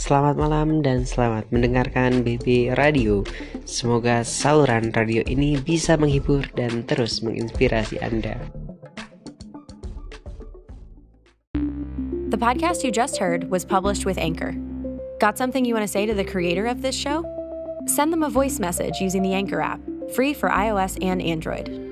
Selamat malam dan selamat mendengarkan BB Radio. Semoga saluran radio ini bisa menghibur dan terus menginspirasi Anda. The podcast you just heard was published with Anchor. Got something you want to say to the creator of this show? Send them a voice message using the Anchor app, free for iOS and Android.